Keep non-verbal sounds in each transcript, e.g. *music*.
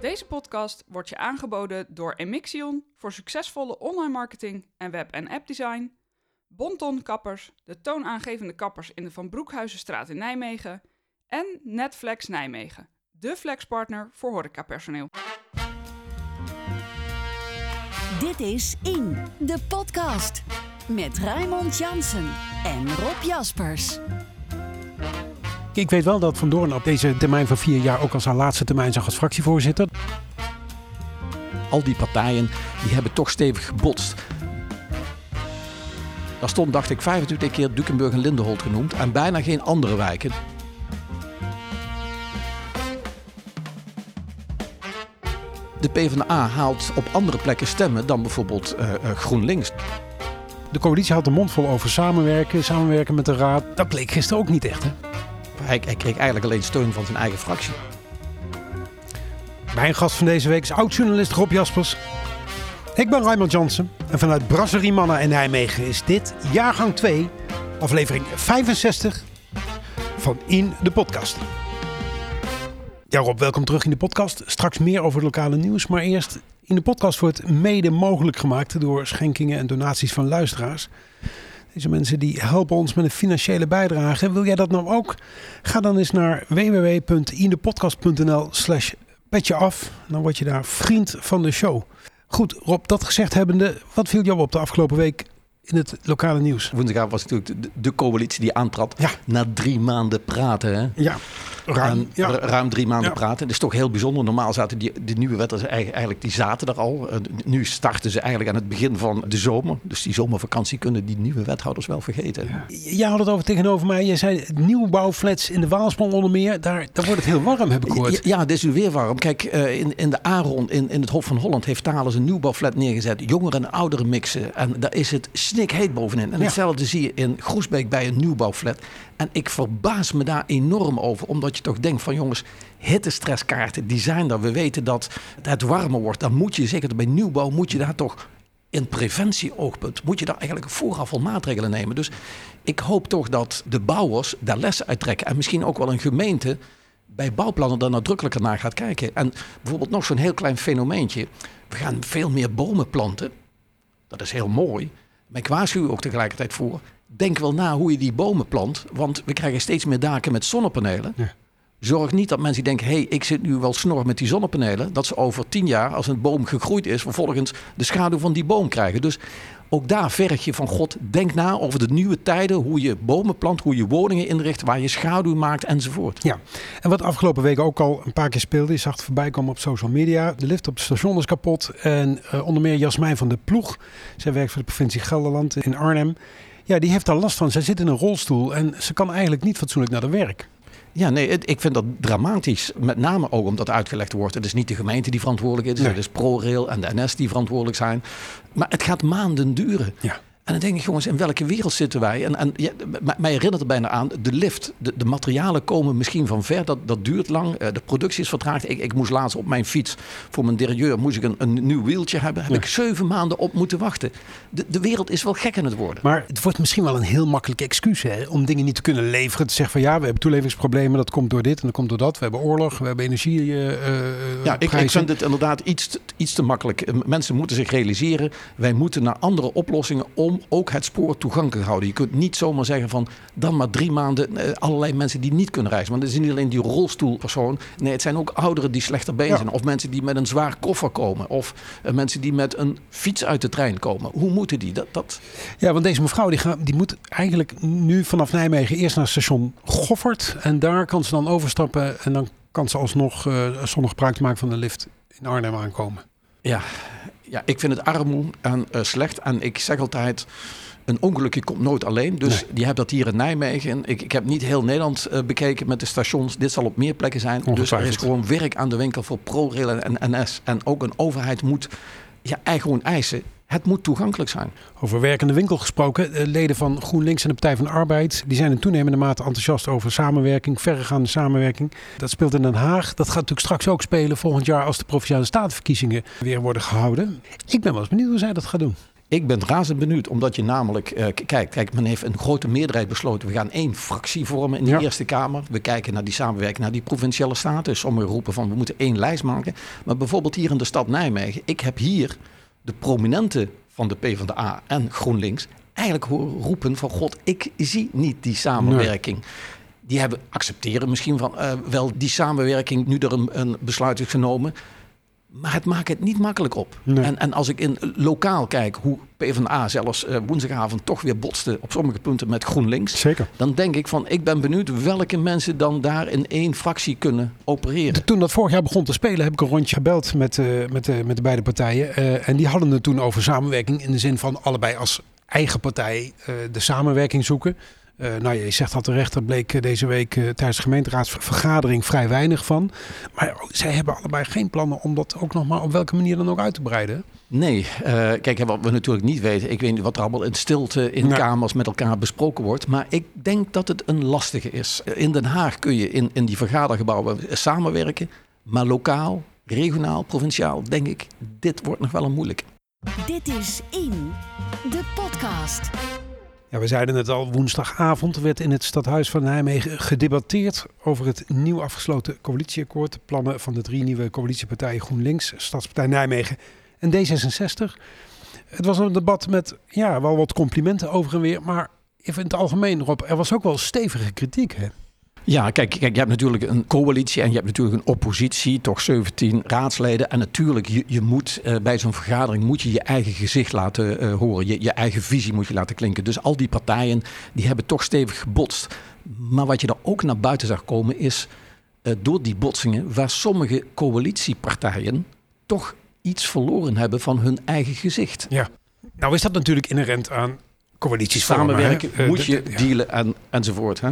Deze podcast wordt je aangeboden door Emixion voor succesvolle online marketing en web- en appdesign, Bonton Kappers, de toonaangevende kappers in de Van Broekhuizenstraat in Nijmegen en Netflex Nijmegen, de flexpartner voor horecapersoneel. Dit is In, de podcast. Met Raymond Jansen en Rob Jaspers. Ik weet wel dat Van Doorn op deze termijn van vier jaar ook als haar laatste termijn zag als fractievoorzitter. Al die partijen die hebben toch stevig gebotst. Daar stond, dacht ik, 25 keer Dukenburg en Lindenholt genoemd en bijna geen andere wijken. De PvdA haalt op andere plekken stemmen dan bijvoorbeeld eh, eh, GroenLinks. De coalitie had de mond vol over samenwerken, samenwerken met de raad. Dat bleek gisteren ook niet echt. Hè? Hij, kreeg eigenlijk alleen steun van zijn eigen fractie. Mijn gast van deze week is oud-journalist Rob Jaspers. Ik ben Raymond Jansen en vanuit Brasserie Mannen in Nijmegen is dit jaargang 2, aflevering 65 van In de Podcast. Ja Rob, welkom terug in de podcast. Straks meer over het lokale nieuws, maar eerst in de podcast wordt mede mogelijk gemaakt door schenkingen en donaties van luisteraars. Deze mensen die helpen ons met een financiële bijdrage. Wil jij dat nou ook? Ga dan eens naar www.indepodcast.nl slash. Dan word je daar vriend van de show. Goed, Rob, dat gezegd hebbende, wat viel jou op de afgelopen week in het lokale nieuws? Woensdagavond was natuurlijk de, de coalitie die aantrad Ja. na drie maanden praten. Hè? Ja, ruim. En Ja. ru- ruim drie maanden Ja. praten. Dat is toch heel bijzonder. Normaal zaten die, de nieuwe wetten eigenlijk, eigenlijk die zaten er al. Nu starten ze eigenlijk aan het begin van de zomer. Dus die zomervakantie kunnen die nieuwe wethouders wel vergeten. Jij had het over tegenover mij. Je zei nieuwbouwflats in de Waalsprong onder meer. Daar, daar wordt het heel warm, heb ik gehoord. ja, het is nu weer warm. Kijk, eh, in, in de Aron, in, in het Hof van Holland, heeft Thales een nieuwbouwflat neergezet. Jongeren en ouderen mixen. En daar is het snikheet bovenin. En Ja. hetzelfde zie je in Groesbeek bij een nieuwbouwflat. En ik verbaas me daar enorm over. Omdat je toch denkt van jongens, hittestresskaarten, die zijn er. We weten dat het warmer wordt. Dan moet je, zeker bij nieuwbouw, moet je daar toch in preventieoogpunt moet je daar eigenlijk vooraf al maatregelen nemen. Dus ik hoop toch dat de bouwers daar lessen uit trekken. En misschien ook wel een gemeente bij bouwplannen daar nadrukkelijker naar gaat kijken. En bijvoorbeeld nog zo'n heel klein fenomeentje. We gaan veel meer bomen planten. Dat is heel mooi. Maar ik waarschuw ook tegelijkertijd voor. Denk wel na hoe je die bomen plant. Want we krijgen steeds meer daken met zonnepanelen. Ja. Zorg niet dat mensen denken: hé, hey, ik zit nu wel snor met die zonnepanelen. Dat ze over tien jaar, als een boom gegroeid is, vervolgens de schaduw van die boom krijgen. Dus ook daar verg je van God: denk na over de nieuwe tijden. Hoe je bomen plant, hoe je woningen inricht, waar je schaduw maakt enzovoort. Ja, en wat afgelopen week ook al een paar keer speelde, je zag het voorbij komen op social media. De lift op het station is kapot. En eh, onder meer Jasmijn van de Ploeg, zij werkt voor de provincie Gelderland in Arnhem. Ja, die heeft daar last van. Zij zit in een rolstoel en ze kan eigenlijk niet fatsoenlijk naar de werk. Ja, nee, het- ik vind dat dramatisch. Met name ook omdat uitgelegd wordt. Het is niet de gemeente die verantwoordelijk is. Nee. Het is ProRail en de NS die verantwoordelijk zijn. Maar het gaat maanden duren. Ja. En dan denk ik, jongens, in welke wereld zitten wij? En, en ja, mij herinnert er bijna aan, de lift. De, de materialen komen misschien van ver. Dat, dat duurt lang. Eh, De productie is vertraagd. Ik, ik moest laatst op mijn fiets voor mijn derailleur moest ik een, een nieuw wieltje hebben. Heb Ja. ik zeven maanden op moeten wachten. De, de wereld is wel gek aan het worden. Maar het wordt misschien wel een heel makkelijk excuus hè, om dingen niet te kunnen leveren. Te zeggen van ja, we hebben toeleveringsproblemen, dat komt door dit en dat komt door dat. We hebben oorlog, we hebben energie. eh, eh, Ja, ik, ik vind het inderdaad iets, te- iets te makkelijk. Mensen moeten zich realiseren, wij moeten naar andere oplossingen om ook het spoor toegankelijk houden. Je kunt niet zomaar zeggen van dan maar drie maanden eh, allerlei mensen die niet kunnen reizen. Want het is niet alleen die rolstoelpersoon. Nee, het zijn ook ouderen die slechter been Ja. zijn. Of mensen die met een zwaar koffer komen. Of eh, mensen die met een fiets uit de trein komen. Hoe moeten die? Dat, dat, Ja, want deze mevrouw die, gaat, die moet eigenlijk nu vanaf Nijmegen eerst naar station Goffert. En daar kan ze dan overstappen en dan kan ze alsnog eh zonder gebruik te maken van de lift in Arnhem aankomen. Ja, ja, ik vind het armoe en eh, slecht. En ik zeg altijd, een ongelukje komt nooit alleen. Dus je hebt dat hier in Nijmegen. Ik, ik heb niet heel Nederland eh, bekeken met de stations. Dit zal op meer plekken zijn. Dus er is gewoon werk aan de winkel voor ProRail en NS. En ook een overheid moet ja, eigenlijk gewoon eisen. Het moet toegankelijk zijn. Over werkende winkel gesproken. eh, Leden van GroenLinks en de Partij van de Arbeid die zijn in toenemende mate enthousiast over samenwerking, verregaande samenwerking. Dat speelt in Den Haag. Dat gaat natuurlijk straks ook spelen volgend jaar als de provinciale statenverkiezingen weer worden gehouden. Ik ben wel eens benieuwd hoe zij dat gaat doen. Ik ben razend benieuwd, omdat je namelijk... Uh, kijk, kijk, men heeft een grote meerderheid besloten... we gaan één fractie vormen in de Eerste Kamer. We kijken naar die samenwerking, naar die provinciale staten. Sommigen roepen van, we moeten één lijst maken. Maar bijvoorbeeld hier in de stad Nijmegen... ik heb hier de prominenten van de PvdA en GroenLinks... eigenlijk horen roepen van... god, ik zie niet die samenwerking. Die hebben accepteren misschien van uh, wel die samenwerking... nu er een, een besluit is genomen... Maar het maakt het niet makkelijk op. En, en als ik in lokaal kijk hoe PvdA zelfs uh, woensdagavond toch weer botste op sommige punten met GroenLinks. Zeker. Dan denk ik van ik ben benieuwd welke mensen dan daar in één fractie kunnen opereren. Toen dat vorig jaar begon te spelen heb ik een rondje gebeld met, uh, met, uh, met de beide partijen. en die hadden het toen over samenwerking in de zin van allebei als eigen partij de samenwerking zoeken. Uh, nou, je zegt al terecht, er bleek eh, deze week uh, tijdens de gemeenteraadsvergadering vrij weinig van. Maar zij hebben allebei geen plannen om dat ook nog maar op welke manier dan ook uit te breiden. Nee, kijk, wat we natuurlijk niet weten, ik weet niet wat er allemaal in stilte in kamers met elkaar besproken wordt. Maar ik denk dat het een lastige is. In Den Haag kun je in, in die vergadergebouwen samenwerken. Maar lokaal, regionaal, provinciaal, denk ik, dit wordt nog wel een moeilijk. Dit is In, de podcast. Ja, we zeiden het al, woensdagavond werd in het stadhuis van Nijmegen gedebatteerd over het nieuw afgesloten coalitieakkoord. De plannen van de drie nieuwe coalitiepartijen GroenLinks, Stadspartij Nijmegen en D66. Het was een debat met ja, wel wat complimenten over en weer, maar even in het algemeen, Rob, er was ook wel stevige kritiek. Hè? Ja, kijk, kijk, je hebt natuurlijk een coalitie en je hebt natuurlijk een oppositie, toch 17 raadsleden. En natuurlijk, je, je moet uh, bij zo'n vergadering moet je je eigen gezicht laten uh, horen. Je, je eigen visie moet je laten klinken. Dus al die partijen, die hebben toch stevig gebotst. Maar wat je er ook naar buiten zag komen is, uh, door die botsingen, waar sommige coalitiepartijen toch iets verloren hebben van hun eigen gezicht. Ja, nou is dat natuurlijk inherent aan coalities. Samenwerken, moet je dealen en, enzovoort. Hè?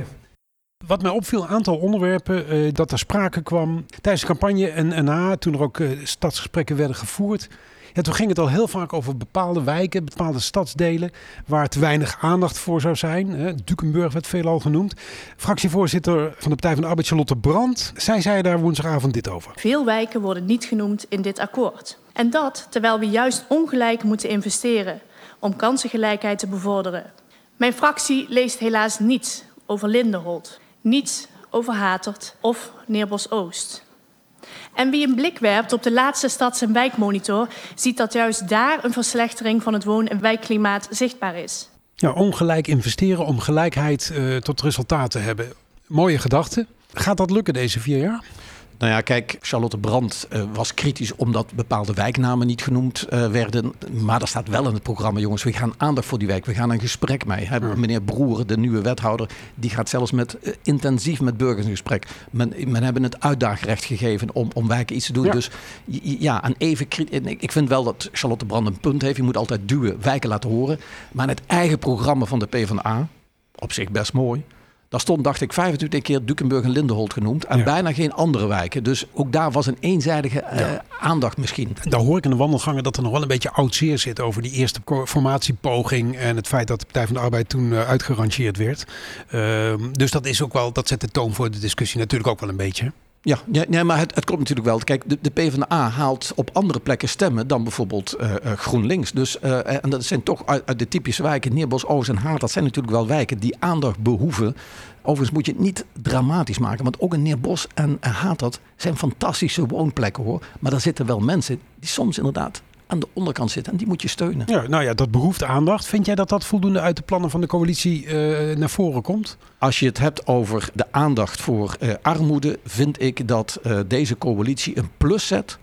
Wat mij opviel, een aantal onderwerpen uh, dat er sprake kwam tijdens de campagne en, na, toen er ook uh, stadsgesprekken werden gevoerd. Ja, toen ging het al heel vaak over bepaalde wijken, bepaalde stadsdelen waar te weinig aandacht voor zou zijn. Hè. Dukenburg werd veelal genoemd. Fractievoorzitter van de Partij van de Arbeid, Charlotte Brand, zij zei daar woensdagavond dit over. Veel wijken worden niet genoemd in dit akkoord. En dat terwijl we juist ongelijk moeten investeren om kansengelijkheid te bevorderen. Mijn fractie leest helaas niets over Lindenholt niets over Hatert of Neerbos-Oost. En wie een blik werpt op de laatste stads- en wijkmonitor, ziet dat juist daar een verslechtering van het woon- en wijkklimaat zichtbaar is. Ja, ongelijk investeren om gelijkheid uh, tot resultaat te hebben. Mooie gedachte. Gaat dat lukken deze vier jaar? Nou ja, kijk, Charlotte Brandt uh, was kritisch omdat bepaalde wijknamen niet genoemd uh, werden. Maar er staat wel in het programma, jongens, we gaan aandacht voor die wijk. We gaan een gesprek mee. Hè? Ja. Meneer Broer, de nieuwe wethouder, die gaat zelfs met, uh, intensief met burgers in gesprek. Men, men hebben het uitdaagrecht gegeven om, om wijken iets te doen. Ja. Dus ja, en even ik vind wel dat Charlotte Brandt een punt heeft. Je moet altijd duwen, wijken laten horen. Maar in het eigen programma van de PvdA, op zich best mooi daar stond, dacht ik, 25 keer Dukenburg en Lindenholt genoemd. En ja. bijna geen andere wijken. Dus ook daar was een eenzijdige uh, ja. aandacht misschien. Daar hoor ik in de wandelgangen dat er nog wel een beetje oud zeer zit over die eerste formatiepoging. En het feit dat de Partij van de Arbeid toen uh, uitgerangeerd werd. Uh, dus dat is ook wel, dat zet de toon voor de discussie natuurlijk ook wel een beetje. Ja, nee, maar het, het klopt natuurlijk wel. Kijk, de, de PvdA haalt op andere plekken stemmen dan bijvoorbeeld uh, uh, GroenLinks. Dus, uh, en dat zijn toch uit, de typische wijken, Neerbos, Oost en Haat. Dat zijn natuurlijk wel wijken die aandacht behoeven. Overigens moet je het niet dramatisch maken. Want ook in Neerbos en Haat, dat zijn fantastische woonplekken hoor. Maar daar zitten wel mensen die soms inderdaad aan de onderkant zitten. En die moet je steunen. Ja, nou ja, dat behoeft aandacht. Vind jij dat dat voldoende uit de plannen van de coalitie uh, naar voren komt? Als je het hebt over de aandacht voor uh, armoede, vind ik dat uh, deze coalitie een plus zet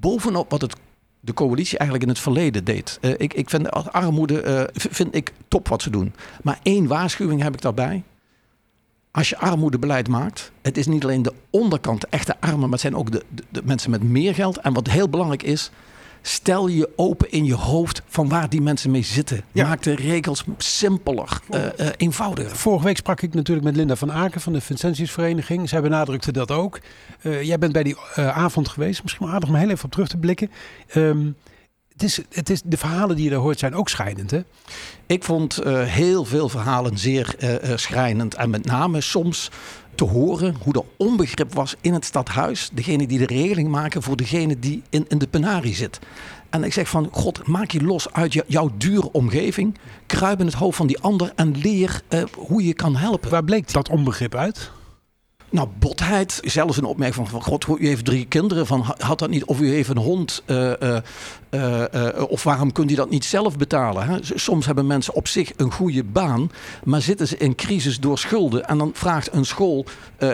bovenop wat het de coalitie eigenlijk in het verleden deed. ik, ik vind armoede vind ik top wat ze doen. Maar één waarschuwing heb ik daarbij. Als je armoedebeleid maakt, het is niet alleen de onderkant, de echte armen, maar het zijn ook de, de, de mensen met meer geld. En wat heel belangrijk is, Stel je open in je hoofd van waar die mensen mee zitten. Ja. Maak de regels simpeler, uh, uh, eenvoudiger. Vorige week sprak ik natuurlijk met Linda van Aken van de Vincentiusvereniging. Zij benadrukte dat ook. Uh, jij bent bij die avond geweest. Misschien wel aardig om heel even op terug te blikken. Um, het is, het is, de verhalen die je daar hoort zijn ook schrijnend, hè? Ik vond heel veel verhalen zeer schrijnend. En met name soms te horen hoe er onbegrip was in het stadhuis. Degene die de regeling maken voor degene die in, in de penarie zit. En ik zeg van, God, maak je los uit jou- jouw dure omgeving. Kruip in het hoofd van die ander en leer eh, hoe je kan helpen. Waar bleek dat onbegrip uit? Nou, botheid. Zelfs een opmerking van, van God, u heeft drie kinderen. Van, ha- had dat niet, of u heeft een hond. eh, eh, eh, of waarom kunt u dat niet zelf betalen? Hè? Soms hebben mensen op zich een goede baan. Maar zitten ze in crisis door schulden. En dan vraagt een school,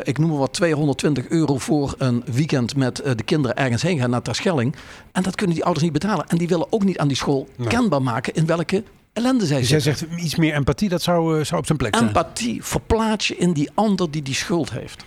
ik noem maar wat, 220 euro voor een weekend met de kinderen ergens heen gaan naar Terschelling. En dat kunnen die ouders niet betalen. En die willen ook niet aan die school Nee. kenbaar maken in welke ellende zij Dus jij zegt iets meer empathie, dat zou, eh, zou op zijn plek zijn. Empathie, verplaats je in die ander die die schuld heeft.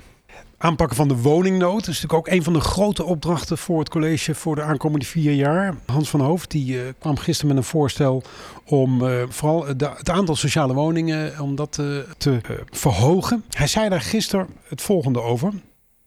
Aanpakken van de woningnood is natuurlijk ook een van de grote opdrachten voor het college voor de aankomende vier jaar. Hans van Hoofd die, eh, kwam gisteren met een voorstel om eh, vooral de- het aantal sociale woningen om dat te verhogen. Hij zei daar gisteren het volgende over.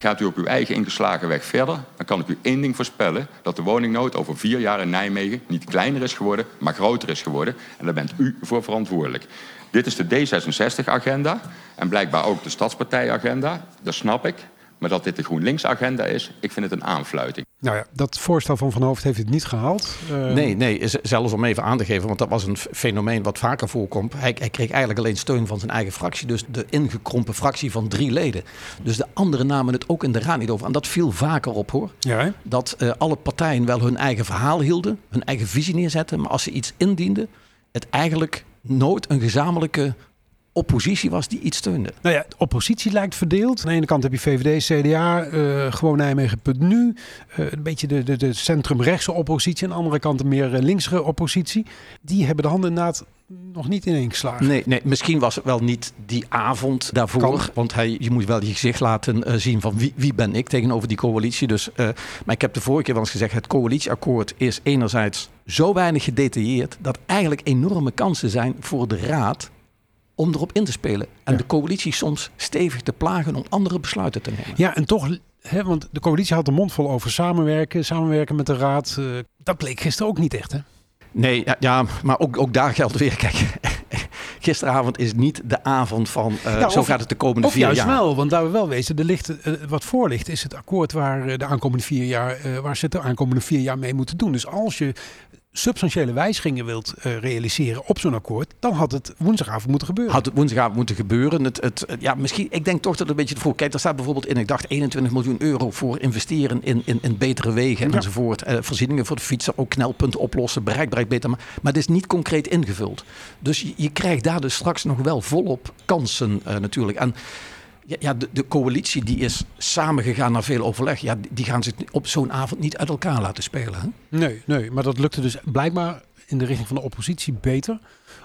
Gaat u op uw eigen ingeslagen weg verder, dan kan ik u één ding voorspellen: dat de woningnood over vier jaar in Nijmegen niet kleiner is geworden, maar groter is geworden. En daar bent u voor verantwoordelijk. Dit is de D66-agenda en blijkbaar ook de Stadspartij-agenda. Dat snap ik. Maar dat dit de GroenLinks-agenda is, ik vind het een aanfluiting. Nou ja, dat voorstel van Van Hoofd heeft het niet gehaald. Eh, Nee, nee, zelfs om even aan te geven, want dat was een fenomeen wat vaker voorkomt. Hij, hij kreeg eigenlijk alleen steun van zijn eigen fractie, dus de ingekrompen fractie van drie leden. Dus de anderen namen het ook in de raad niet over. En dat viel vaker op hoor. Ja, hè? Dat eh, alle partijen wel hun eigen verhaal hielden, hun eigen visie neerzetten, maar als ze iets indienden, het eigenlijk nooit een gezamenlijke oppositie was die iets steunde. Nou ja, de oppositie lijkt verdeeld. Aan de ene kant heb je VVD, CDA, eh, gewoon Nijmegen.nu. eh een beetje de, de, de centrumrechtse oppositie. Aan de andere kant een meer eh, linksere oppositie. Die hebben de handen inderdaad nog niet ineengeslagen. Nee, nee, misschien was het wel niet die avond daarvoor. Kan. Want hij, je moet wel je gezicht laten zien van wie, wie ben ik tegenover die coalitie. Dus, maar ik heb de vorige keer wel eens gezegd, het coalitieakkoord is enerzijds zo weinig gedetailleerd... dat eigenlijk enorme kansen zijn voor de raad om erop in te spelen. En Ja. de coalitie soms stevig te plagen om andere besluiten te nemen. Ja, en toch, hè, want de coalitie had de mond vol over samenwerken, samenwerken met de raad. eh, dat bleek gisteren ook niet echt, hè? Nee, ja, ja maar ook, ook daar geldt weer, kijk... *laughs* Gisteravond is niet de avond van eh, Ja, zo of- gaat het de komende vier juist jaar. wel, want daar we wel wezen, er ligt, eh, wat voor ligt is het akkoord waar de aankomende vier jaar, waar ze het de aankomende vier jaar mee moeten doen. Dus als je substantiële wijzigingen wilt eh, realiseren op zo'n akkoord, dan had het woensdagavond moeten gebeuren. Had het woensdagavond moeten gebeuren. Het, het, ja, misschien, ik denk toch dat het een beetje ervoor. Kijk, daar staat bijvoorbeeld in, ik dacht 21 miljoen euro voor investeren in, in, in betere wegen Ja. enzovoort. Eh, voorzieningen voor de fietser, ook knelpunten oplossen, bereikbaarheid beter. Maar, maar het is niet concreet ingevuld. Dus je, je krijgt daar dus straks nog wel volop kansen eh, natuurlijk. En ja, ja, de, de coalitie die is samengegaan naar veel overleg. Ja, die- die gaan zich op zo'n avond niet uit elkaar laten spelen. Hè? Nee, nee, maar dat lukte dus blijkbaar in de richting van de oppositie beter.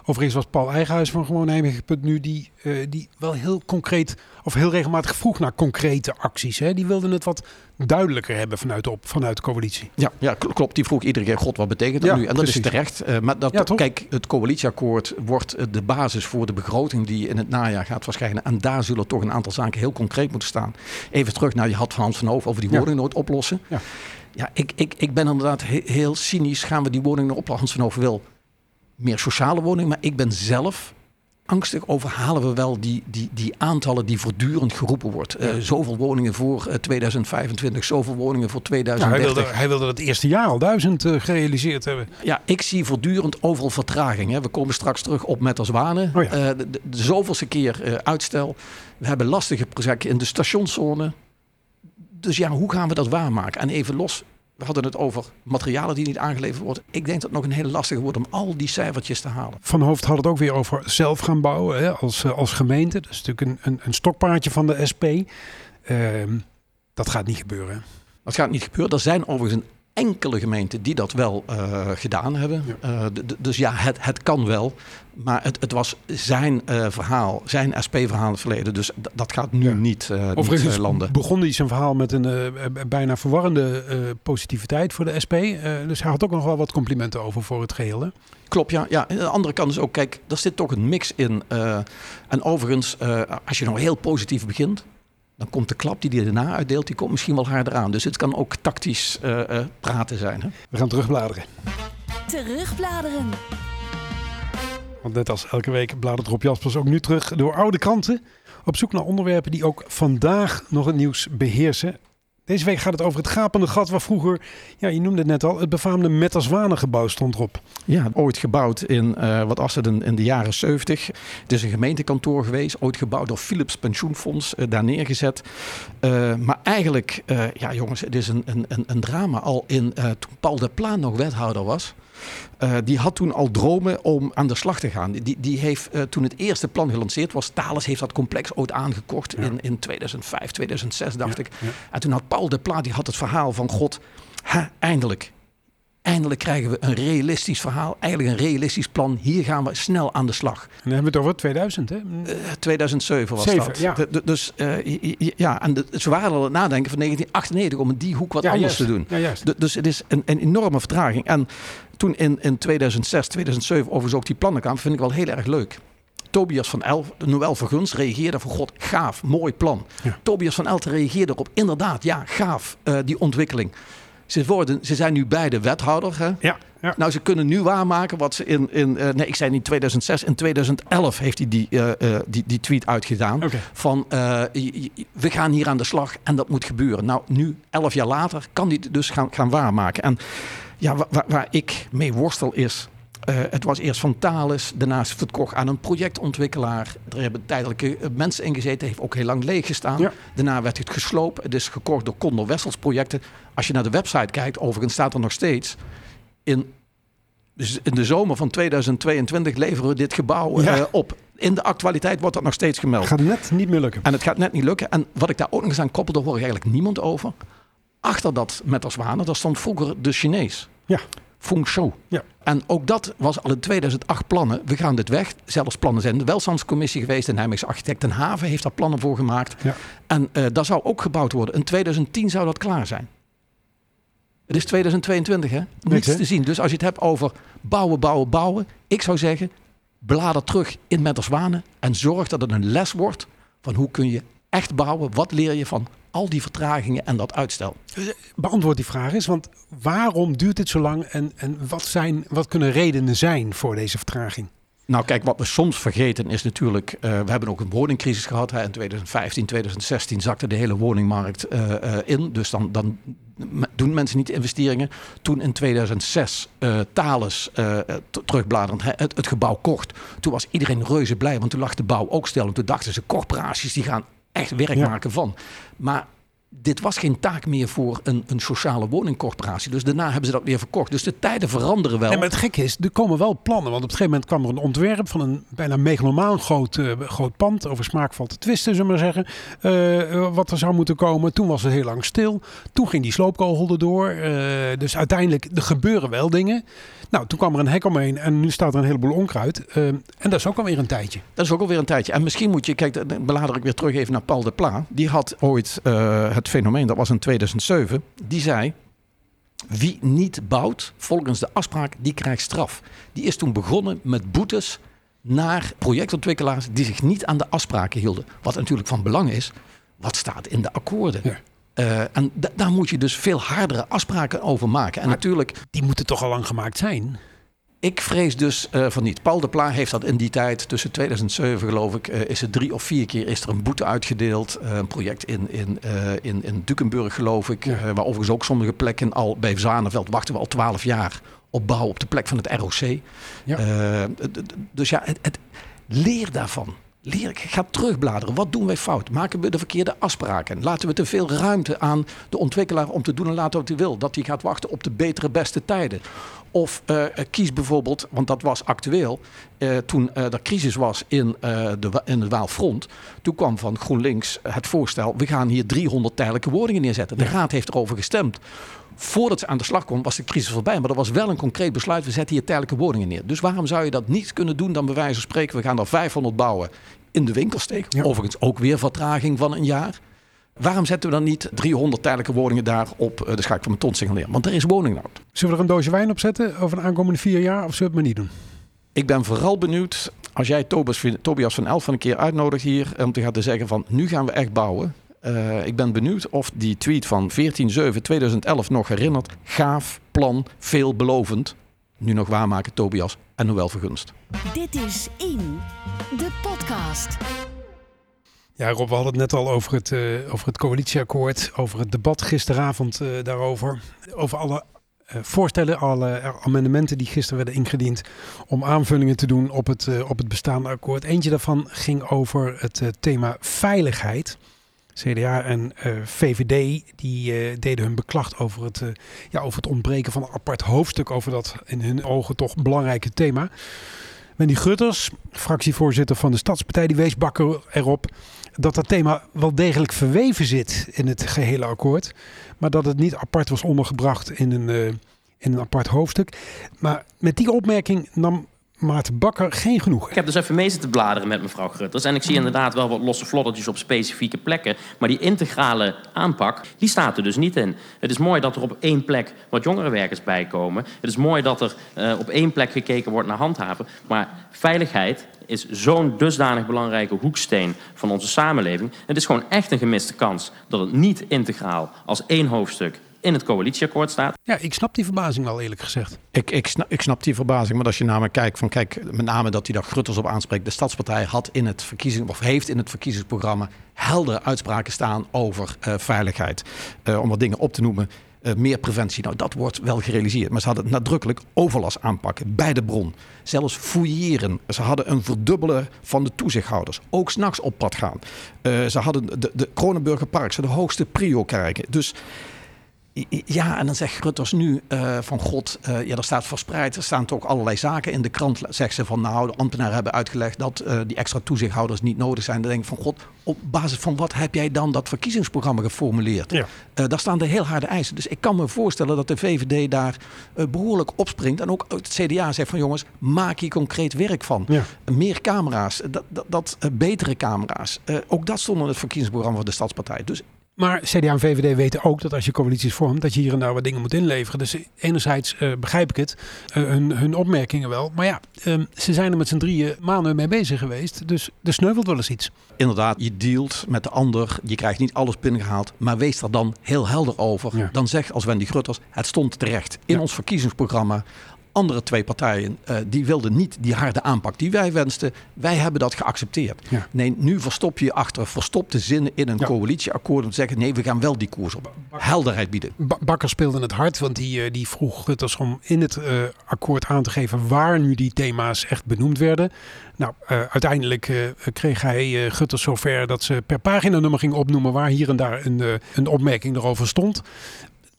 Overigens was Paul Eigenhuis van Gewoon Nijmegen.nu die, eh, die wel heel concreet of heel regelmatig vroeg naar concrete acties. Hè? Die wilden het wat duidelijker hebben vanuit de, op, vanuit de coalitie. Ja, ja kl- klopt. Die vroeg iedere keer, god, wat betekent dat Ja, nu? En dat is terecht. Eh, maar dat, Ja, kijk, het coalitieakkoord wordt eh, de basis voor de begroting die in het najaar gaat verschijnen. En daar zullen toch een aantal zaken heel concreet moeten staan. Even terug naar je had van Hans van Hoof over die woningnood oplossen. Ja. Ja, ik, ik, ik ben inderdaad he- heel cynisch. Gaan we die woningnood oplossen? Hans van Hoof wil meer sociale woningen. Maar ik ben zelf angstig over halen we wel die, die, die aantallen die voortdurend geroepen wordt. Eh, zoveel woningen voor eh, 2025, zoveel woningen voor Ja, hij, 2030. wilde, hij wilde het eerste jaar al duizend eh, gerealiseerd hebben. Ja, ik zie voortdurend overal vertraging. Hè. We komen straks terug op met als Zwanen. Oh ja. Eh, de, de, de zoveelste keer eh, uitstel. We hebben lastige projecten in de stationszone. Dus ja, hoe gaan we dat waarmaken? En even los, we hadden het over materialen die niet aangeleverd worden. Ik denk dat het nog een hele lastige wordt om al die cijfertjes te halen. Van Hoofd had het ook weer over zelf gaan bouwen hè, als, eh, als gemeente. Dat is natuurlijk een, een, een stokpaardje van de SP. Ehm, dat gaat niet gebeuren. Dat gaat niet gebeuren. Er zijn overigens een enkele gemeenten die dat wel eh, gedaan hebben. Eh, dus ja, het, het kan wel. Maar het, het was zijn eh, verhaal, zijn SP-verhaal in het verleden. Dus dat gaat nu Ja. niet, niet Overigens eh, landen. begon hij zijn verhaal met een bijna verwarrende positiviteit voor de SP. Dus hij had ook nog wel wat complimenten over voor het geheel. Hè? Klopt, ja. ja. Aan de andere kant is ook, kijk, er zit toch een mix in. en overigens, als je nou heel positief begint, dan komt de klap die hij daarna uitdeelt, die komt misschien wel harder aan. Dus het kan ook tactisch eh, eh, praten zijn. Hè? We gaan terugbladeren. Terugbladeren. Want net als elke week bladert Rob Jaspers ook nu terug door oude kranten. Op zoek naar onderwerpen die ook vandaag nog het nieuws beheersen. Deze week gaat het over het gapende gat waar vroeger, ja, je noemde het net al, het befaamde Metterswanengebouw stond erop. Ja, ooit gebouwd in, uh, wat was het, in, in, de jaren 70. Het is een gemeentekantoor geweest, ooit gebouwd door Philips Pensioenfonds, uh, daar neergezet. Uh, maar eigenlijk, ja jongens, het is een, een, een drama al in, toen Paul de Plaan nog wethouder was. Uh, die had toen al dromen om aan de slag te gaan. Die, die heeft uh, toen het eerste plan gelanceerd was. Thales heeft dat complex ooit aangekocht ja. in, in 2005, 2006 dacht ja, ik. Ja. En toen had Paul de Pla die had het verhaal van God, ha, eindelijk. Eindelijk krijgen we een realistisch verhaal, eigenlijk een realistisch plan. Hier gaan we snel aan de slag. En dan hebben we het over 2000, hè? Uh, 2007 was 7, dat. Ja. De, de, dus ja, en de, ze waren al aan het nadenken van 1998 om in die hoek wat anders juist. te doen. Ja, juist. Dus het is een, een enorme vertraging. En toen in, in 2006, 2007 overigens ook die plannen kwamen, vind ik wel heel erg leuk. Tobias van Elf, Noël Verguns, reageerde van God, gaaf, mooi plan. Ja. Tobias van Elten reageerde erop, inderdaad, ja, gaaf, uh, die ontwikkeling. Ze, worden, ze zijn nu beide wethouder. Hè? Ja, ja. Nou, ze kunnen nu waarmaken wat ze in, in uh, nee, ik zei in 2006, in 2011 heeft hij die, uh, uh, die, die tweet uitgedaan. Okay. Van we gaan hier aan de slag en dat moet gebeuren. Nou, nu, elf jaar later, kan hij dus gaan, gaan waarmaken. En ja, waar, waar ik mee worstel is. Uh, het was eerst van Thales, daarna is het verkocht aan een projectontwikkelaar. Er hebben tijdelijke mensen in gezeten, heeft ook heel lang leeg gestaan. Ja. Daarna werd het gesloopt. Het is gekocht door Condor Wessels projecten. Als je naar de website kijkt, overigens staat er nog steeds. In, dus in de zomer van 2022 leveren we dit gebouw Ja. uh, op. In de actualiteit wordt dat nog steeds gemeld. Gaat net niet meer lukken. En het gaat net niet lukken. En wat ik daar ook nog eens aan koppel, daar hoor ik eigenlijk niemand over. Achter dat met als wanen, daar stond vroeger de Chinees. Ja. Feng Shou. Ja. En ook dat was al in 2008 plannen. We gaan dit weg. Zelfs plannen zijn de welstandscommissie geweest. De Nijmeegse architect Den Haven heeft daar plannen voor gemaakt. Ja. En uh, daar zou ook gebouwd worden. In 2010 zou dat klaar zijn. Het is 2022 hè? Niets hè? te zien. Dus als je het hebt over bouwen, bouwen, bouwen. Ik zou zeggen, blader terug in Metterswanen. En zorg dat het een les wordt van hoe kun je echt bouwen. Wat leer je van al die vertragingen en dat uitstel. Beantwoord die vraag eens, want waarom duurt dit zo lang en, en wat, zijn, wat kunnen redenen zijn voor deze vertraging? Nou kijk, wat we soms vergeten is natuurlijk, uh, we hebben ook een woningcrisis gehad. Hè. In 2015, 2016 zakte de hele woningmarkt uh, uh, in. Dus dan, dan doen mensen niet investeringen. Toen in 2006 Thales terugbladerend het, het gebouw kocht. Toen was iedereen reuze blij, want toen lag de bouw ook stil. En toen dachten ze, corporaties die gaan echt werk Ja. maken van. Maar dit was geen taak meer voor een, een sociale woningcorporatie. Dus daarna hebben ze dat weer verkocht. Dus de tijden veranderen wel. En maar het gekke is, er komen wel plannen. Want op een gegeven moment kwam er een ontwerp van een bijna megalomaan groot, eh, groot pand. Over smaak valt te twisten, zullen we maar zeggen. eh, wat er zou moeten komen. Toen was het heel lang stil. Toen ging die sloopkogel erdoor. eh, dus uiteindelijk, er gebeuren wel dingen. Nou, toen kwam er een hek omheen en nu staat er een heleboel onkruid. Eh, en dat is ook alweer een tijdje. Dat is ook alweer een tijdje. En misschien moet je, kijk, dan belader ik weer terug even naar Paul de Pla. Die had ooit uh, het fenomeen, dat was in 2007. Die zei, wie niet bouwt volgens de afspraak, die krijgt straf. Die is toen begonnen met boetes naar projectontwikkelaars die zich niet aan de afspraken hielden. Wat natuurlijk van belang is, wat staat in de akkoorden? Ja. Uh, en da daar moet je dus veel hardere afspraken over maken. En Maar natuurlijk, Die moeten toch al lang gemaakt zijn? ik vrees dus uh, van niet. Paul de Pla heeft dat in die tijd, tussen 2007 geloof ik, uh, is het drie of vier keer is er een boete uitgedeeld. Uh, een project in, in, in, in Dukenburg geloof ik, Ja. waar overigens ook sommige plekken al, bij Zanenveld wachten we al twaalf jaar op bouw op de plek van het ROC. Ja. dus ja, het, het, leer daarvan. Leer, ga terugbladeren. Wat doen wij fout? Maken we de verkeerde afspraken? Laten we te veel ruimte aan de ontwikkelaar om te doen en laten wat hij wil. Dat hij gaat wachten op de betere, beste tijden. Of uh, kies bijvoorbeeld, want dat was actueel, uh, toen uh, er crisis was in, de, in het Waalfront. Toen kwam van GroenLinks het voorstel, we gaan hier 300 tijdelijke woningen neerzetten. De. Raad heeft erover gestemd. Voordat ze aan de slag kon, was de crisis voorbij. Maar er was wel een concreet besluit, we zetten hier tijdelijke woningen neer. Dus waarom zou je dat niet kunnen doen dan bij wijze van spreken, we gaan er 500 bouwen in de winkelsteek. Ja. Overigens ook weer vertraging van een jaar. Waarom zetten we dan niet 300 tijdelijke woningen daar op eh, de schaak van Tontsingel neer? Want er is woningnood. Zullen we er een doosje wijn op zetten over de aankomende vier jaar? Of zullen we het maar niet doen? Ik ben vooral benieuwd als jij Tobias, Tobias van Elf van een keer uitnodigt hier om te gaan te zeggen van nu gaan we echt bouwen. Uh, ik ben benieuwd of die tweet van 14-7-2011 nog herinnert. Gaaf, plan, veelbelovend. Nu nog waarmaken Tobias en Noël Vergunst. Dit is In, de podcast. Ja, Rob, we hadden het net al over het, uh, over het coalitieakkoord, over het debat gisteravond uh, daarover. Over alle uh, voorstellen, alle amendementen die gisteren werden ingediend om aanvullingen te doen op het, op het bestaande akkoord. Eentje daarvan ging over het thema veiligheid. CDA en VVD die deden hun beklacht over het, ja, over het ontbreken van een apart hoofdstuk over dat in hun ogen toch belangrijke thema. Wendy Gutters, fractievoorzitter van de Stadspartij, die wees Bakker erop dat dat thema wel degelijk verweven zit in het gehele akkoord. Maar dat het niet apart was ondergebracht in een, in een apart hoofdstuk. Maar met die opmerking nam Maarten Bakker geen genoeg. Ik heb dus even mee zitten bladeren met mevrouw Grutters. En ik zie inderdaad wel wat losse vloddertjes op specifieke plekken. Maar die integrale aanpak, die staat er dus niet in. Het is mooi dat er op één plek wat jongerenwerkers bij komen. Het is mooi dat er uh, op één plek gekeken wordt naar handhaven. Maar veiligheid is zo'n dusdanig belangrijke hoeksteen van onze samenleving. Het is gewoon echt een gemiste kans dat het niet integraal als één hoofdstuk in het coalitieakkoord staat. Ja, ik snap die verbazing wel eerlijk gezegd. Ik, ik, snap, ik snap die verbazing, maar als je naar me kijkt van kijk, met name dat hij daar Grutters op aanspreekt. De Stadspartij had in het verkiezing, of heeft in het verkiezingsprogramma heldere uitspraken staan over uh, veiligheid. Uh, om wat dingen op te noemen. Uh, meer preventie. Nou, dat wordt wel gerealiseerd. Maar ze hadden nadrukkelijk overlast aanpakken bij de bron. Zelfs fouilleren. Ze hadden een verdubbelen van de toezichthouders. Ook s'nachts op pad gaan. Uh, ze hadden de, de Kronenburger ze de hoogste prio krijgen. Dus ja, en dan zegt Grutters nu uh, van god, uh, ja, er staat verspreid, er staan toch allerlei zaken in de krant. Zegt ze van nou, de ambtenaren hebben uitgelegd dat uh, die extra toezichthouders niet nodig zijn. Dan denk ik van god, op basis van wat heb jij dan dat verkiezingsprogramma geformuleerd? Ja. daar staan de heel harde eisen. Dus ik kan me voorstellen dat de VVD daar behoorlijk opspringt. En ook het CDA zegt van jongens, maak hier concreet werk van. Ja. Meer camera's, dat, dat, dat betere camera's. ook dat stond in het verkiezingsprogramma van de Stadspartij. Dus maar CDA en VVD weten ook dat als je coalities vormt, dat je hier en daar wat dingen moet inleveren. Dus enerzijds uh, begrijp ik het, uh, hun, hun, opmerkingen wel. Maar ja, um, ze zijn er met z'n drieën maanden mee bezig geweest. Dus er sneuvelt wel eens iets. Inderdaad, je dealt met de ander. Je krijgt niet alles binnengehaald. Maar wees er dan heel helder over. Ja. Dan zeg als Wendy Grutters, het stond terecht in ja. ons verkiezingsprogramma andere twee partijen uh, die wilden niet die harde aanpak die wij wensten. Wij hebben dat geaccepteerd. Ja. Nee, nu verstop je achter verstopte zinnen in een ja. coalitieakkoord om te zeggen nee, we gaan wel die koers op. Helderheid bieden. Bakker speelde het hard, want die, uh, die vroeg Rutters om in het uh, akkoord aan te geven waar nu die thema's echt benoemd werden. Nou, uiteindelijk kreeg hij Gutters zover dat ze per pagina nummer ging opnoemen waar hier en daar een, een opmerking erover stond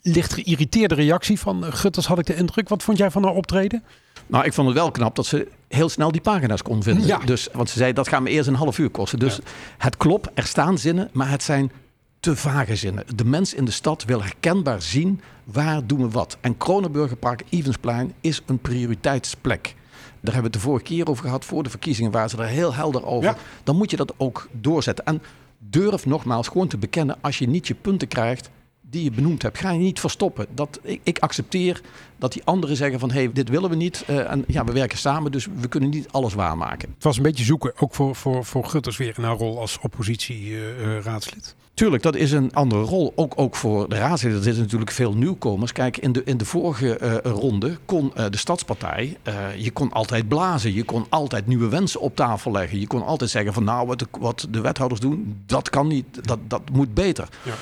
licht geïrriteerde reactie van eh, Gutters, had ik de indruk. Wat vond jij van haar optreden? Nou, ik vond het wel knap dat ze heel snel die pagina's kon vinden. Ja. Dus, want ze zei, dat gaat me eerst een half uur kosten. Dus het klopt, er staan zinnen, maar het zijn te vage zinnen. De mens in de stad wil herkenbaar zien waar doen we wat. En Kronenburgerpark, Evensplein is een prioriteitsplek. Daar hebben we het de vorige keer over gehad voor de verkiezingen, waar ze er heel helder over. Ja. Dan moet je dat ook doorzetten. En durf nogmaals gewoon te bekennen, als je niet je punten krijgt, die je benoemd hebt, ga je niet verstoppen. Dat, ik, ik accepteer dat die anderen zeggen van hé, hey, dit willen we niet. Uh, en ja, we werken samen, dus we kunnen niet alles waarmaken. Het was een beetje zoeken, ook voor, voor, voor Gutters weer in haar rol als oppositieraadslid. Uh, Tuurlijk, dat is een andere rol. Ook, ook voor de raadsleden. Er zitten natuurlijk veel nieuwkomers. Kijk, in de, in de vorige uh, ronde kon uh, de Stadspartij... Uh, je kon altijd blazen. Je kon altijd nieuwe wensen op tafel leggen. Je kon altijd zeggen van nou, wat de, wat de wethouders doen... dat kan niet, dat, dat moet beter. Ja.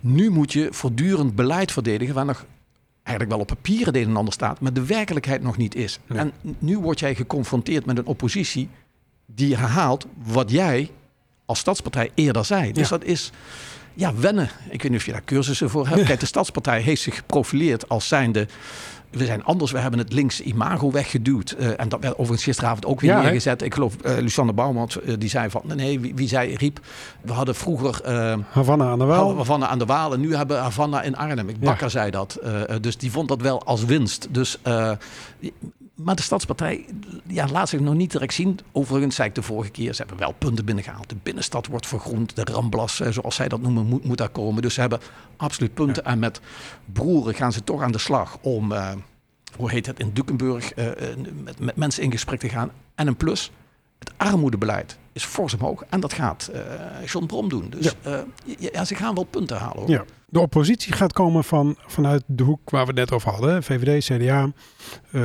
Nu moet je voortdurend beleid verdedigen waar nog eigenlijk wel op papier het een en ander staat, maar de werkelijkheid nog niet is. En nu word jij geconfronteerd met een oppositie die herhaalt wat jij als stadspartij eerder zei. Dus dat is ja, wennen. Ik weet niet of je daar cursussen voor hebt. Kijk, de stadspartij heeft zich geprofileerd als zijnde we zijn anders. We hebben het linkse imago weggeduwd. Uh, en dat werd overigens gisteravond ook weer ja, neergezet. He? Ik geloof, uh, Lucianne Bouwman, uh, die zei van... Nee, wie, wie, zei, riep... We hadden vroeger... Havana aan de Waal. Havana aan de Waal. En nu hebben we Havana in Arnhem. Ik Bakker ja. zei dat. dus die vond dat wel als winst. Dus... maar de Stadspartij ja, laat zich nog niet direct zien. Overigens zei ik de vorige keer, ze hebben wel punten binnengehaald. De binnenstad wordt vergroend. De Ramblas, zoals zij dat noemen, moet, moet daar komen. Dus ze hebben absoluut punten. Ja. En met broeren gaan ze toch aan de slag om, uh, hoe heet het, in Dukenburg uh, met, met, mensen in gesprek te gaan. En een plus, het armoedebeleid is fors omhoog. En dat gaat uh, John Brom doen. Dus ja. ja. ze gaan wel punten halen. Hoor. Ja. De oppositie gaat komen van, vanuit de hoek waar we het net over hadden. VVD, CDA,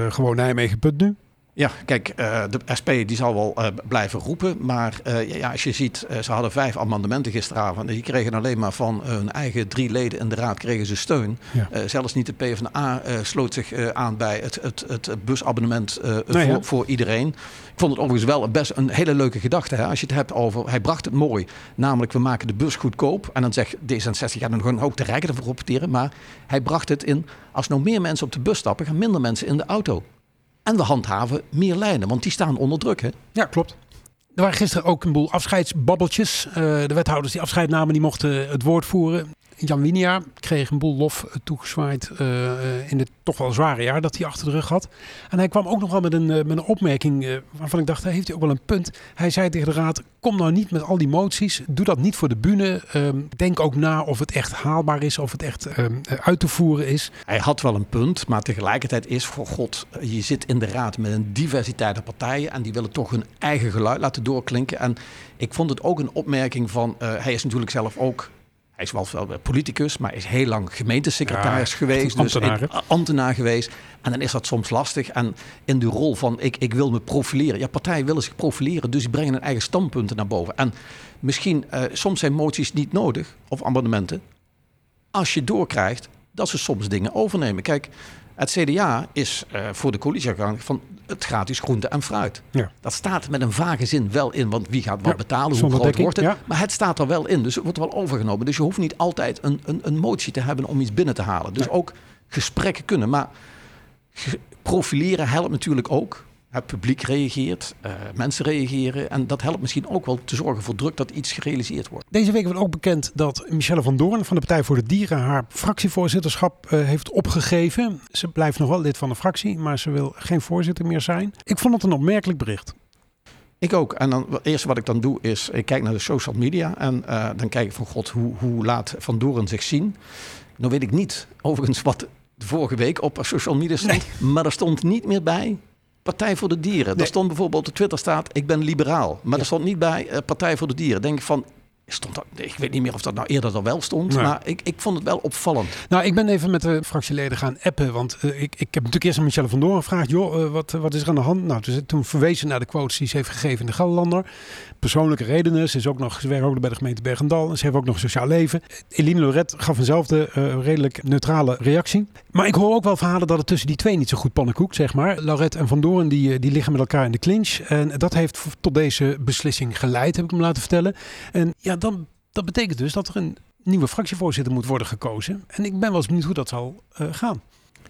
gewoon Nijmegen punt nu. Ja, kijk, uh, de SP die zal wel uh, blijven roepen. Maar uh, ja, als je ziet, ze hadden vijf amendementen gisteravond. Die kregen alleen maar van hun eigen drie leden in de raad kregen ze steun. Ja. zelfs niet de PvdA sloot zich aan bij het, het, het busabonnement nee, voor, voor, iedereen. Ik vond het overigens wel best een hele leuke gedachte. Hè? Als je het hebt over, hij bracht het mooi. Namelijk, we maken de bus goedkoop. En dan zegt D66, ja, dan gewoon ook de rijken ervoor profiteren. Maar hij bracht het in, als nog meer mensen op de bus stappen, gaan minder mensen in de auto. En we handhaven meer lijnen, want die staan onder druk. Hè? Ja, klopt. Er waren gisteren ook een boel afscheidsbabbeltjes. Uh, de wethouders die afscheid namen, die mochten het woord voeren. Jan Winia kreeg een boel lof eh, toegezwaaid uh, in het toch wel zware jaar dat hij achter de rug had. En hij kwam ook nog wel met een, met een opmerking waarvan ik dacht, daar heeft hij ook wel een punt. Hij zei tegen de raad, kom nou niet met al die moties. Doe dat niet voor de bühne. Ehm, denk ook na of het echt haalbaar is, of het echt ehm, uit te voeren is. Hij had wel een punt, maar tegelijkertijd is voor God, je zit in de raad met een diversiteit aan partijen en die willen toch hun eigen geluid laten doorklinken. En ik vond het ook een opmerking van, hij is natuurlijk zelf ook hij is wel politicus, maar is heel lang gemeentesecretaris geweest. Ambtenaar, dus ambtenaar geweest. En dan is dat soms lastig. En in de rol van ik, ik wil me profileren. Ja, partijen willen zich profileren, dus die brengen hun eigen standpunten naar boven. En misschien, uh, soms zijn moties niet nodig, of amendementen. Als je doorkrijgt dat ze soms dingen overnemen. Kijk, het CDA is uh, voor de coalitiegang van het gratis groente en fruit. Ja. Dat staat met een vage zin wel in, want wie gaat wat ja, betalen, hoe groot wordt het. Ja. Maar het staat er wel in, dus het wordt wel overgenomen. Dus je hoeft niet altijd een, een, een motie te hebben om iets binnen te halen. Dus ook gesprekken kunnen. Maar profileren helpt natuurlijk ook. Het publiek reageert, uh, mensen reageren. En dat helpt misschien ook wel te zorgen voor druk dat iets gerealiseerd wordt. Deze week wordt ook bekend dat Michelle van Doorn van de Partij voor de Dieren haar fractievoorzitterschap uh, heeft opgegeven. Ze blijft nog wel lid van de fractie, maar ze wil geen voorzitter meer zijn. Ik vond het een opmerkelijk bericht. Ik ook. En dan, het eerste wat ik dan doe is, ik kijk naar de social media en uh, dan kijk ik van god, hoe, hoe laat Van Doorn zich zien? Nou weet ik niet overigens wat vorige week op social media stond, nee. maar er stond niet meer bij Partij voor de Dieren. Nee. Daar stond bijvoorbeeld op Twitter staat, ik ben liberaal. Maar ja. er stond niet bij uh, Partij voor de Dieren. Denk ik van, Stond dat, ik weet niet meer of dat nou eerder al wel stond, maar ik, ik vond het wel opvallend. Nou, ik ben even met de fractieleden gaan appen, want uh, ik, ik heb natuurlijk eerst aan Michelle van Doorn gevraagd, joh, uh, wat, wat is er aan de hand? Nou, dus, toen verwezen naar de quotes die ze heeft gegeven in de Gelderlander. Persoonlijke redenen, ze, is ook nog, ze werkt ook bij de gemeente Bergendal en ze heeft ook nog een sociaal leven. Eline Loret gaf eenzelfde uh, redelijk neutrale reactie. Maar ik hoor ook wel verhalen dat het tussen die twee niet zo goed pannenkoekt, zeg maar. Lauret en Van Doorn, die, die liggen met elkaar in de clinch. En dat heeft tot deze beslissing geleid, heb ik hem laten vertellen. En ja, dan dat betekent dus dat er een nieuwe fractievoorzitter moet worden gekozen. En ik ben wel eens benieuwd hoe dat zal uh, gaan.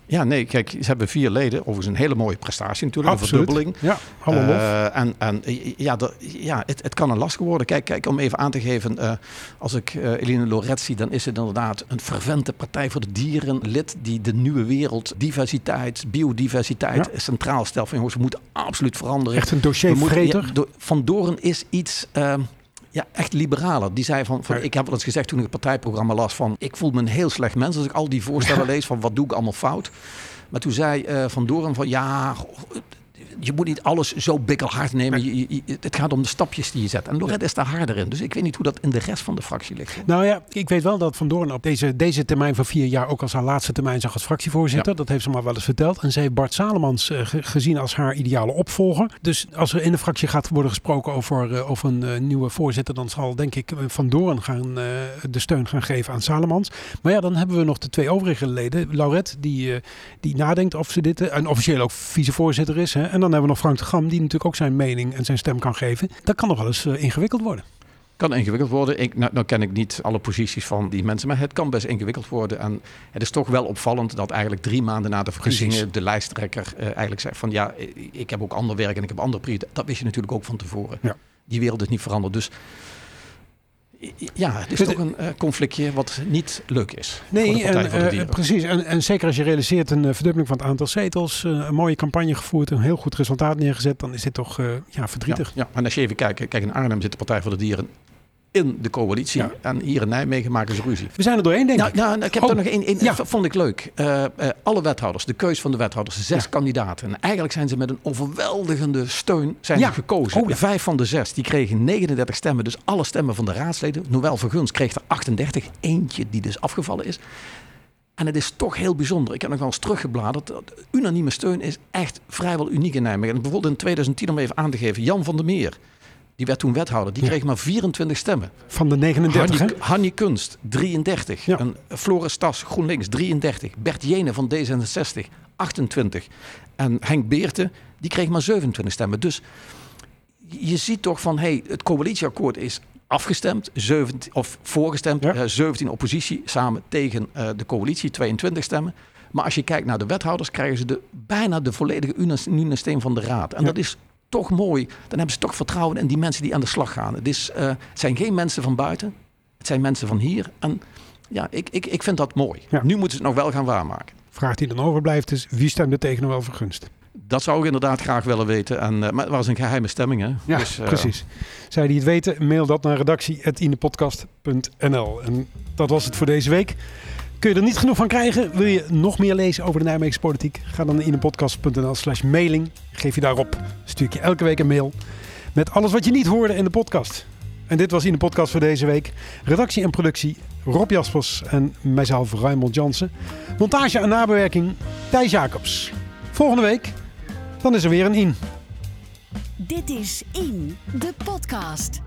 Ja, nee, kijk, ze hebben vier leden. Overigens een hele mooie prestatie natuurlijk, Absoluut. een verdubbeling. Ja, hallo uh, en, en ja, de, ja het, het kan een lastig worden. Kijk, kijk om even aan te geven, uh, als ik uh, Eline Loret zie, dan is het inderdaad een fervente Partij voor de Dieren lid die de nieuwe wereld, diversiteit, biodiversiteit ja. centraal stelt. Van jongens, we moeten absoluut veranderen. Echt een dossiervreter. Ja, van Doren is iets ehm, ja, echt liberaler. Die zei van, van ik heb wel eens gezegd toen ik het partijprogramma las van, ik voel me een heel slecht mens als ik al die voorstellen *laughs* lees van wat doe ik allemaal fout. Maar toen zei uh, Van Doorn van ja, je moet niet alles zo bikkelhard nemen. Je, het gaat om de stapjes die je zet. En Lorette is daar harder in. Dus ik weet niet hoe dat in de rest van de fractie ligt. Nou ja, ik weet wel dat Van Doorn op deze, deze termijn van vier jaar ook als haar laatste termijn zag als fractievoorzitter. Dat heeft ze maar wel eens verteld. En ze heeft Bart Salemans uh, gezien als haar ideale opvolger. Dus als er in de fractie gaat worden gesproken over, uh, over een uh, nieuwe voorzitter, dan zal denk ik Van Doorn gaan, de steun gaan geven aan Salemans. Maar ja, dan hebben we nog de twee overige leden. Laurette, die, die nadenkt of ze dit, en officieel ook vicevoorzitter is. Hè. En dan hebben we nog Frank de Gam, die natuurlijk ook zijn mening en zijn stem kan geven. Dat kan nog wel eens uh, ingewikkeld worden. Kan ingewikkeld worden. Ik, nou, nou, ken ik niet alle posities van die mensen, maar het kan best ingewikkeld worden. En het is toch wel opvallend dat eigenlijk drie maanden na de verkiezingen de lijsttrekker uh, eigenlijk zegt van ja, ik heb ook ander werk en ik heb andere prioriteiten. Dat wist je natuurlijk ook van tevoren. Ja. Die wereld is niet veranderd. Dus ja, het is toch een uh, conflictje wat niet leuk is. Nee, en, uh, precies. En, en, zeker als je realiseert een uh, verdubbeling van het aantal zetels, een mooie campagne gevoerd, een heel goed resultaat neergezet, dan is dit toch ja, verdrietig. Ja, ja, en als je even kijkt, kijk in Arnhem zit de Partij voor de Dieren in de coalitie. En hier in Nijmegen maken ze ruzie. We zijn er doorheen, denk ik. Nou, ik heb oh. er nog één. Ja. vond ik leuk. Uh, uh, alle wethouders, de keus van de wethouders, zes ja. kandidaten. En eigenlijk zijn ze met een overweldigende steun zijn ja. gekozen. Oh, Vijf van de zes, die kregen 39 stemmen. Dus alle stemmen van de raadsleden. Noël Verguns kreeg er 38. Eentje die dus afgevallen is. En het is toch heel bijzonder. Ik heb nog wel eens teruggebladerd. De unanieme steun is echt vrijwel uniek in Nijmegen. En bijvoorbeeld in 2010, om even aan te geven, Jan van der Meer. Die werd toen wethouder. Die kreeg maar 24 stemmen. Van de 39, hè? Hannie, Hannie Kunst, 33. Ja. En Floris Tas, GroenLinks, 33. Bert Jene van D66, 28. En Henk Beerte, die kreeg maar 27 stemmen. Dus je ziet toch van, hey, het coalitieakkoord is afgestemd, 17, of voorgestemd, Ja. eh, 17 oppositie samen tegen eh, de coalitie, 22 stemmen. Maar als je kijkt naar de wethouders, krijgen ze de, bijna de volledige unis- unanime steun van de raad. En Ja. dat is toch mooi. Dan hebben ze toch vertrouwen in die mensen die aan de slag gaan. Het, is, eh, het zijn geen mensen van buiten, het zijn mensen van hier. En ja, ik, ik, ik vind dat mooi. Ja. Nu moeten ze het nog wel gaan waarmaken. Vraag die dan overblijft is, wie stemde tegen Noël Vergunst? Dat zou ik inderdaad graag willen weten. En, eh, maar het was een geheime stemming, hè? Ja, Dus, eh, precies. Zij die het weten, mail dat naar redactie.inepodcast.nl. En dat was het voor deze week. Kun je er niet genoeg van krijgen? Wil je nog meer lezen over de Nijmeegse politiek? Ga dan naar inepodcast.nl slash mailing. Geef je daarop. Stuur ik je elke week een mail met alles wat je niet hoorde in de podcast. En dit was in de podcast voor deze week. Redactie en productie Rob Jaspers en mijzelf Raymond Jansen. Montage en nabewerking Thijs Jacobs. Volgende week, dan is er weer een in. Dit is In, de podcast.